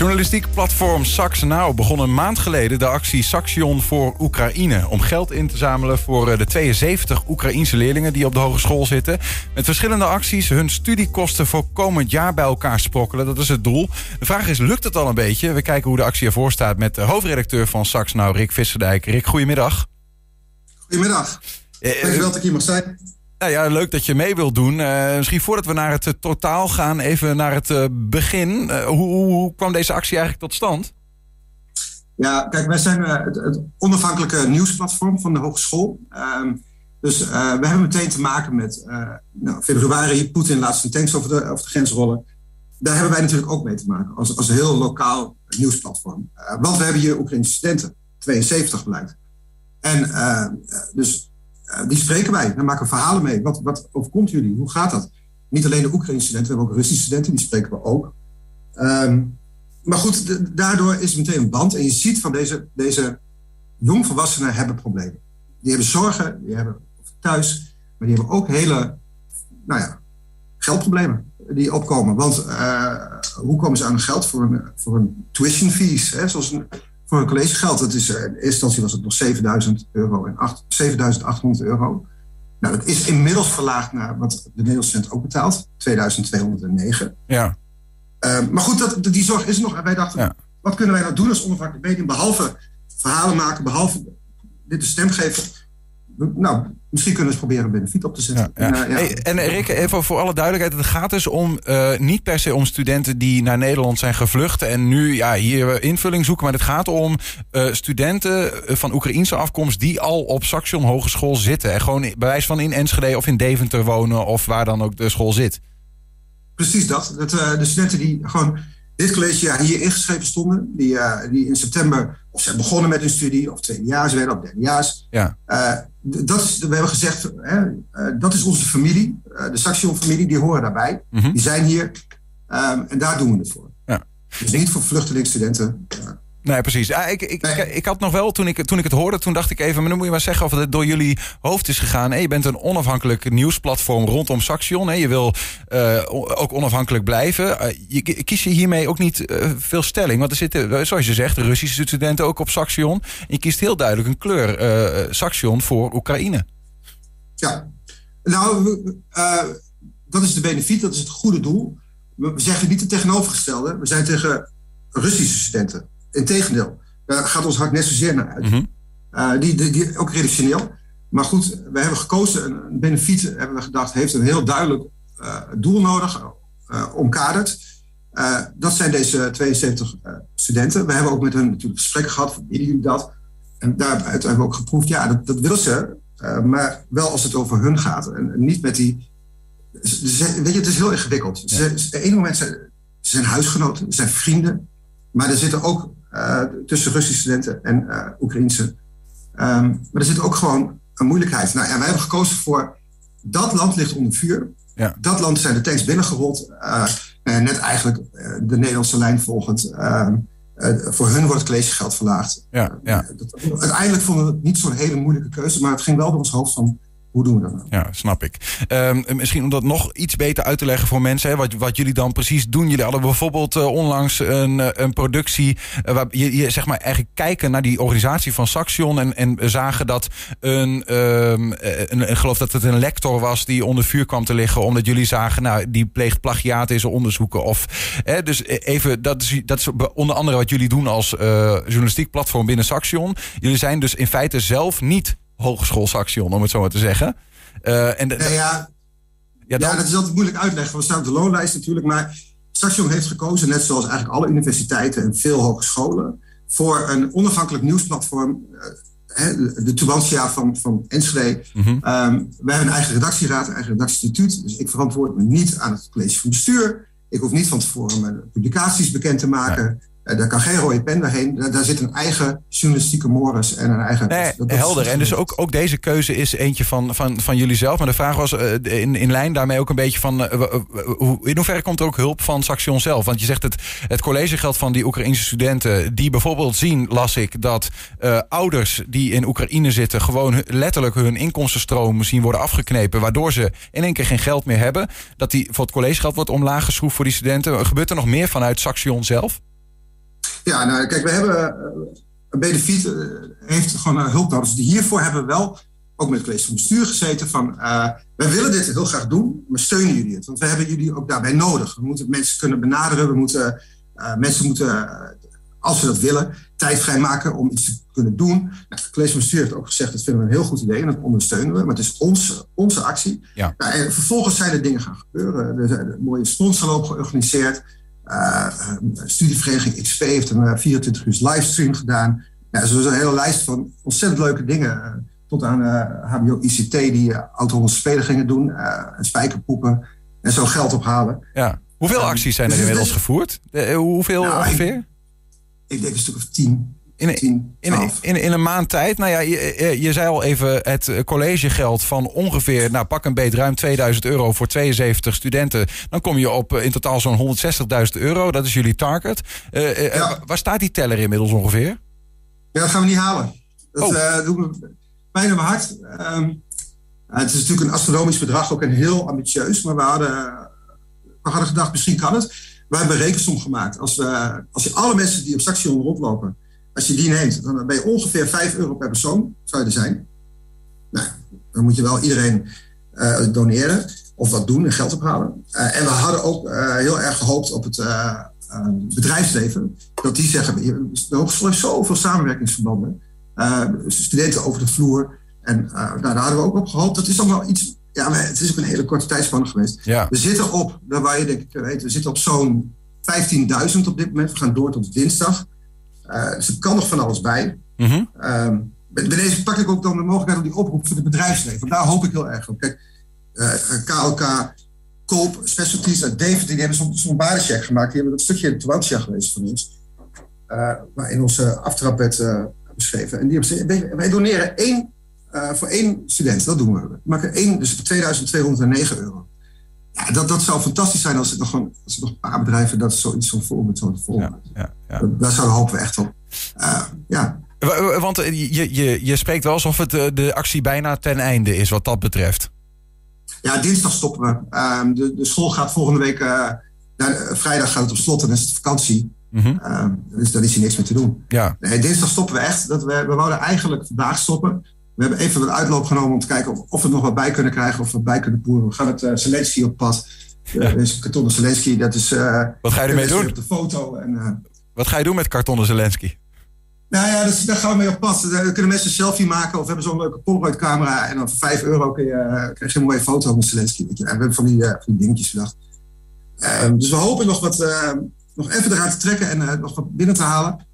Journalistiek platform Sax Now begon een maand geleden de actie Saxion voor Oekraïne. Om geld in te zamelen voor eh, de 72 Oekraïense leerlingen die op de hogeschool zitten. Met verschillende acties hun studiekosten voor komend jaar bij elkaar sprokkelen. Dat is het doel. De vraag is, lukt het al een beetje? We kijken hoe de actie ervoor staat met de hoofdredacteur van Sax Now, Rick Visserdijk. Rick, goedemiddag. Goedemiddag. Eh, Dankjewel dat ik hier mag zijn. Nou ja, leuk dat je mee wilt doen. Uh, misschien voordat we naar het uh, totaal gaan, even naar het uh, begin. Hoe, hoe, kwam deze actie eigenlijk tot stand? Ja, kijk, wij zijn het, het, onafhankelijke nieuwsplatform van de hogeschool. Ehm, dus we hebben meteen te maken met nou, februari, Poetin laat zijn tanks over de, over de grens rollen. Daar hebben wij natuurlijk ook mee te maken, als, als een heel lokaal nieuwsplatform. want we hebben hier Oekraïnse studenten, 72 blijkt. En dus eh, die spreken wij. Dan maken we verhalen mee. Wat, wat overkomt jullie? Hoe gaat dat? Niet alleen de Oekraïnse studenten, we hebben ook Russische studenten, die spreken we ook. Um, maar goed, daardoor is het meteen een band. En je ziet van deze, deze jongvolwassenen hebben problemen. Die hebben zorgen, die hebben thuis, maar die hebben ook hele nou ja, geldproblemen die opkomen. Want uh, hoe komen ze aan geld voor een, voor tuition fees? Hè? Zoals een, voor een collegegeld. Dat is, eh, in eerste instantie was het nog 7000 euro en 7800 euro. Nou, dat is inmiddels verlaagd naar wat de Nederlandse student ook betaalt, 2209. Ja. Uh, maar goed, dat, die zorg is nog. En wij dachten, wat kunnen wij nou doen als onafhankelijk medium, behalve verhalen maken, behalve dit de stem geven? nou, misschien kunnen we eens proberen een benefiet op te zetten. Ja, ja. En, uh, en Rick, even voor alle duidelijkheid. Het gaat dus om uh, niet per se om studenten die naar Nederland zijn gevlucht en nu ja, hier invulling zoeken. Maar het gaat om uh, studenten van Oekraïense afkomst die al op Saxion Hogeschool zitten. En gewoon bewijs van in Enschede of in Deventer wonen of waar dan ook de school zit. Precies dat. dat de studenten die gewoon dit collegejaar hier ingeschreven stonden, die, die in september of zijn begonnen met hun studie, of tweedejaars werden, of derdejaars. Ja. Uh, dat is, we hebben gezegd, hè, uh, dat is onze familie, de Saxion-familie, die horen daarbij. Mm -hmm. Die zijn hier um, en daar doen we het voor. Ja. Dus niet voor vluchtelingsstudenten. Nee, precies. Ja, ik, ik, nee. ik, had nog wel, toen ik, toen ik het hoorde, toen dacht ik even... maar dan moet je maar zeggen of het door jullie hoofd is gegaan. Hey, je bent een onafhankelijk nieuwsplatform rondom Saxion. Hey, je wil uh, ook onafhankelijk blijven. Uh, je, kies je hiermee ook niet uh, veel stelling? Want er zitten, zoals je zegt, Russische studenten ook op Saxion. En je kiest heel duidelijk een kleur, Saxion voor Oekraïne. Ja, nou, dat is de benefiet, dat is het goede doel. We zeggen niet het tegenovergestelde. We zijn tegen Russische studenten. Integendeel, daar gaat ons hart net zozeer naar uit. Mm -hmm. uh, die, die, die, ook redactioneel. Maar goed, we hebben gekozen, een benefiet hebben we gedacht, heeft een heel duidelijk uh, doel nodig, uh, omkaderd. dat zijn deze 72 studenten. We hebben ook met hen natuurlijk gesprekken gehad, van willen jullie dat? En daaruit hebben we ook geproefd, ja, dat, dat willen ze. maar wel als het over hun gaat. En niet met die... Ze, weet je, het is heel ingewikkeld. Ja. Ze, op een moment zijn, ze zijn huisgenoten, ze zijn vrienden. Maar er zitten ook tussen Russische studenten en uh, Oekraïnse. Um, maar er zit ook gewoon een moeilijkheid. Nou ja, wij hebben gekozen voor dat land ligt onder vuur. Ja. Dat land zijn de tanks binnengerold. Uh, net eigenlijk de Nederlandse lijn volgend. voor hun wordt het collegegeld verlaagd. Ja, ja. Dat, uiteindelijk vonden we het niet zo'n hele moeilijke keuze. Maar het ging wel door ons hoofd van hoe doen we dat nou? Ja, snap ik. Um, misschien om dat nog iets beter uit te leggen voor mensen, wat, wat jullie dan precies doen. Jullie hadden bijvoorbeeld uh, onlangs een, een productie uh, waar je, zeg maar eigenlijk kijken naar die organisatie van Saxion en, en zagen dat een, um, een, een, geloof dat het een lector was die onder vuur kwam te liggen, omdat jullie zagen, nou, die pleegt plagiaat in zijn onderzoeken. Of, hè, dus even, dat is, dat is onder andere wat jullie doen als journalistiek platform binnen Saxion. Jullie zijn dus in feite zelf niet Hogeschool Saxion, om het zo maar te zeggen. Uh, en de, ja, ja. Ja, dan... ja, dat is altijd moeilijk uitleggen. We staan op de loonlijst natuurlijk, maar Saxion heeft gekozen, net zoals eigenlijk alle universiteiten en veel hogescholen, voor een onafhankelijk nieuwsplatform. Uh, de Tubantia van, van Enschede. Mm -hmm. um, wij hebben een eigen redactieraad, een eigen redactieinstituut. Dus ik verantwoord me niet aan het college van bestuur. Ik hoef niet van tevoren mijn publicaties bekend te maken. Ja. Daar kan geen rode pen doorheen. Daar, daar, zit een eigen journalistieke mors en een eigen... Nee, dat, dat helder. En dus ook, ook deze keuze is eentje van, van, van jullie zelf. Maar de vraag was uh, in, in lijn daarmee ook een beetje van... Uh, uh, in hoeverre komt er ook hulp van Saxion zelf? Want je zegt het, het collegegeld van die Oekraïnse studenten... die bijvoorbeeld zien, las ik, dat ouders die in Oekraïne zitten... gewoon letterlijk hun inkomstenstroom zien worden afgeknepen... waardoor ze in één keer geen geld meer hebben. Dat die voor het collegegeld wordt omlaag geschroefd voor die studenten. Gebeurt er nog meer vanuit Saxion zelf? Ja, nou, kijk, we hebben. een benefiet heeft gewoon hulp nodig. Dus hiervoor hebben we wel ook met het college van bestuur gezeten van wij willen dit heel graag doen, maar steunen jullie het? Want we hebben jullie ook daarbij nodig. We moeten mensen kunnen benaderen, we moeten mensen moeten als we dat willen, tijd vrijmaken om iets te kunnen doen. Nou, het college van bestuur heeft ook gezegd, dat vinden we een heel goed idee en dat ondersteunen we. Maar het is onze, onze actie. Ja. Nou, en vervolgens zijn er dingen gaan gebeuren. Er zijn een mooie sponsorloop georganiseerd. Uh, studievereniging XP heeft een 24 uur livestream gedaan. Ja, dus er is een hele lijst van ontzettend leuke dingen. tot aan HBO ICT die auto spelen gingen doen. en spijkerpoepen. En zo geld ophalen. Ja. Hoeveel acties zijn er dus inmiddels gevoerd? hoeveel nou, ongeveer? ik denk een stuk of tien. In, in, in, in, een maand tijd. Nou ja, je, je zei al even het collegegeld van ongeveer, nou pak een beet, ruim 2000 euro voor 72 studenten. Dan kom je op eh, in totaal zo'n 160.000 euro. Dat is jullie target. Uh, uh, Waar staat die teller inmiddels ongeveer? Ja, dat gaan we niet halen. Dat oh. doet me pijn in mijn hart. Ehm, het is natuurlijk een astronomisch bedrag, ook en heel ambitieus. Maar we hadden, we hadden gedacht, misschien kan het. We hebben een rekensom gemaakt. Als, we, als je alle mensen die op station rondlopen, als je die neemt, dan ben je ongeveer 5 euro per persoon, zou je er zijn. Nou, dan moet je wel iedereen uh, doneren of wat doen en geld ophalen. Uh, en we hadden ook uh, heel erg gehoopt op het bedrijfsleven. Dat die zeggen, de hogeschool heeft zoveel samenwerkingsverbanden. studenten over de vloer. En nou, daar hadden we ook op gehoopt. Dat is allemaal iets ja, maar het is ook een hele korte tijdspanne geweest. We zitten op, waar je denk ik weet, we zitten op zo'n 15.000 op dit moment. We gaan door tot dinsdag. Uh, dus er kan nog van alles bij. Mm -hmm. bij deze pak ik ook dan de mogelijkheid om die oproep voor het bedrijfsleven. Daar hoop ik heel erg op. Kijk, KLK, eh, Koop, Specialties uit Deventer, die hebben zo'n zo waardecheck gemaakt. Die hebben dat stukje in Tuantia geweest van ons. Waar in onze aftrap werd beschreven. En die hebben gezegd, wij doneren één uh, voor één student. Dat doen we. We maken één, dus 2209 euro. Ja, dat, dat zou fantastisch zijn als er nog, gewoon, als er nog een paar bedrijven dat zoiets zo voorbeeld zouden volgen. Ja, ja, ja. Daar zouden hopen we echt op. Uh, ja. Want eh, je, je, je spreekt wel alsof het de actie bijna ten einde is wat dat betreft. Ja, dinsdag stoppen we. Uh, de, de school gaat volgende week, uh, vrijdag gaat het op slot en is het vakantie. Mm -hmm. dus dan is hier niks meer te doen. Ja. Nee, dinsdag stoppen we echt. Dat we, we wouden eigenlijk vandaag stoppen. We hebben even wat uitloop genomen om te kijken of, of we er nog wat bij kunnen krijgen of we bij kunnen poeren. We gaan het uh, Zelensky op pad. Ja. Uh, kartonnen Zelensky, dat is. Uh, wat ga je ermee doen? Op de foto. En, wat ga je doen met kartonnen Zelensky? Nou ja, dus, daar gaan we mee op pad. Dan kunnen mensen een selfie maken of hebben zo'n leuke Polaroid-camera. En dan voor 5 euro kun je, krijg je een mooie foto met Zelensky. En we hebben van die, van die dingetjes gedacht. Ehm, dus we hopen nog, wat, nog even eraan te trekken en nog wat binnen te halen.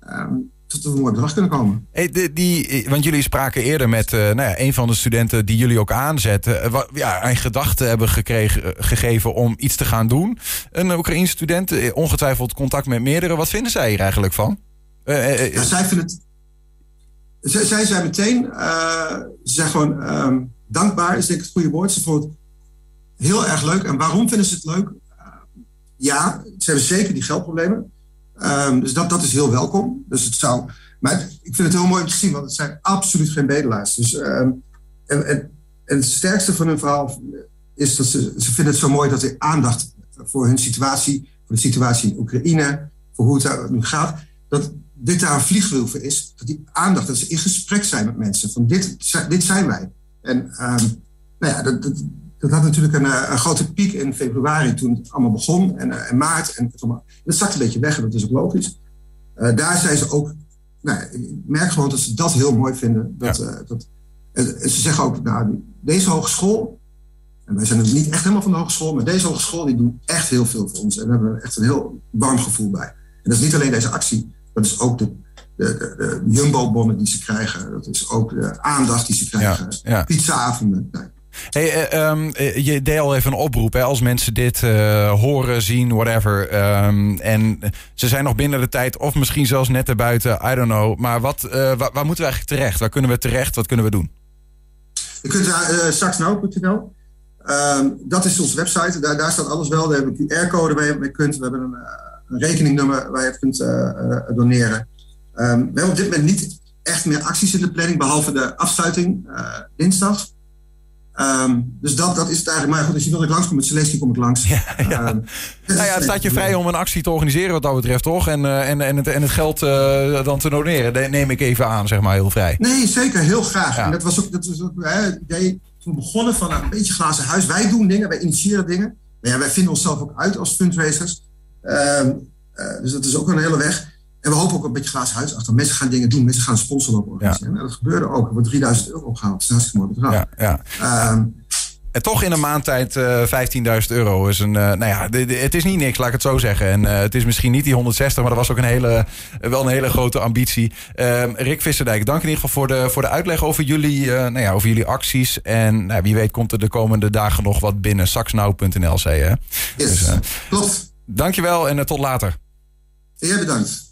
Ehm, tot we een mooi bedrag kunnen komen. Hey, die, die, want jullie spraken eerder met uh, nou ja, een van de studenten die jullie ook aanzetten. Uh, wat, ja, een gedachte hebben gekregen, gegeven om iets te gaan doen. Een Oekraïense student, ongetwijfeld contact met meerdere. Wat vinden zij hier eigenlijk van? Ja, zij vinden het. Zij, zij zijn meteen. ze zijn gewoon um, dankbaar, is denk ik het goede woord. Ze vonden het heel erg leuk. En waarom vinden ze het leuk? ja, ze hebben zeker die geldproblemen. Um, dus dat, dat is heel welkom. Dus het zou, maar ik vind het heel mooi om te zien, want het zijn absoluut geen bedelaars. Dus, um, en, en, het sterkste van hun verhaal is dat ze, ze vinden het zo mooi dat er aandacht voor hun situatie, voor de situatie in Oekraïne, voor hoe het daar nu gaat, dat dit daar een vliegwiel voor is. Dat die aandacht, dat ze in gesprek zijn met mensen. Van dit, dit zijn wij. En um, nou ja, dat, dat, dat had natuurlijk een, eh, een, grote piek in februari toen het allemaal begon. En, uh, maart. En het, het zakt een beetje weg en dat is ook logisch. Uh, daar zijn ze ook. Nou, ik merk gewoon dat ze dat heel mooi vinden. Dat, ja. dat, en ze zeggen ook, nou, deze hogeschool. En wij zijn niet echt helemaal van de hogeschool, maar deze hogeschool die doen echt heel veel voor ons. En daar hebben we echt een heel warm gevoel bij. En dat is niet alleen deze actie, dat is ook de, de, de, de Jumbo-bonnen die ze krijgen. Dat is ook de aandacht die ze krijgen. Ja, ja. Pizza-avonden. Nou, Hey, uh, um, je deed al even een oproep hè, als mensen dit uh, horen, zien, whatever. Um, en ze zijn nog binnen de tijd, of misschien zelfs net erbuiten, I don't know. Maar wat, waar, moeten we eigenlijk terecht? Waar kunnen we terecht? Wat kunnen we doen? Je kunt naar nou.nl. Um, dat is onze website. Daar, daar staat alles wel. Daar hebben een QR-code waar je mee kunt. We hebben een, een rekeningnummer waar je kunt doneren. we hebben op dit moment niet echt meer acties in de planning, behalve de afsluiting dinsdag. Ehm, dus dat, dat is het eigenlijk. Maar goed, als je wil dat ik langskom met Celestie, kom ik langs. Ja, ja. Ehm, nou ja, het staat je vrij om een actie te organiseren wat dat betreft, toch? En, uh, en, en, het, en het geld uh, dan te doneren, neem ik even aan, zeg maar, heel vrij. Nee, zeker, heel graag. En dat was ook, dat was ook hè, idee toen begonnen van nou, een beetje glazen huis. Wij doen dingen, wij initiëren dingen. Maar ja, wij vinden onszelf ook uit als fundraisers. Uh, dus dat is ook een hele weg. En we hopen ook een beetje glazen huis achter. Mensen gaan dingen doen, mensen gaan sponsoren op organiseren. Ja. Nou, dat gebeurde ook. Er wordt 3000 euro opgehaald. Dat is een hartstikke mooi bedrag. Ja, ja. Um, en toch in een maand tijd uh, 15.000 euro is een. Uh, nou ja, het is niet niks, laat ik het zo zeggen. En uh, het is misschien niet die 160, maar dat was ook een hele, wel een hele grote ambitie. Ehm, Rick Visserdijk, dank in ieder geval voor de, voor de uitleg over jullie, nou ja, over jullie acties. En nou, wie weet komt er de komende dagen nog wat binnen. Saxnauw.nl zei je. Yes, dus, klopt. Dankjewel en tot later. Jij bedankt.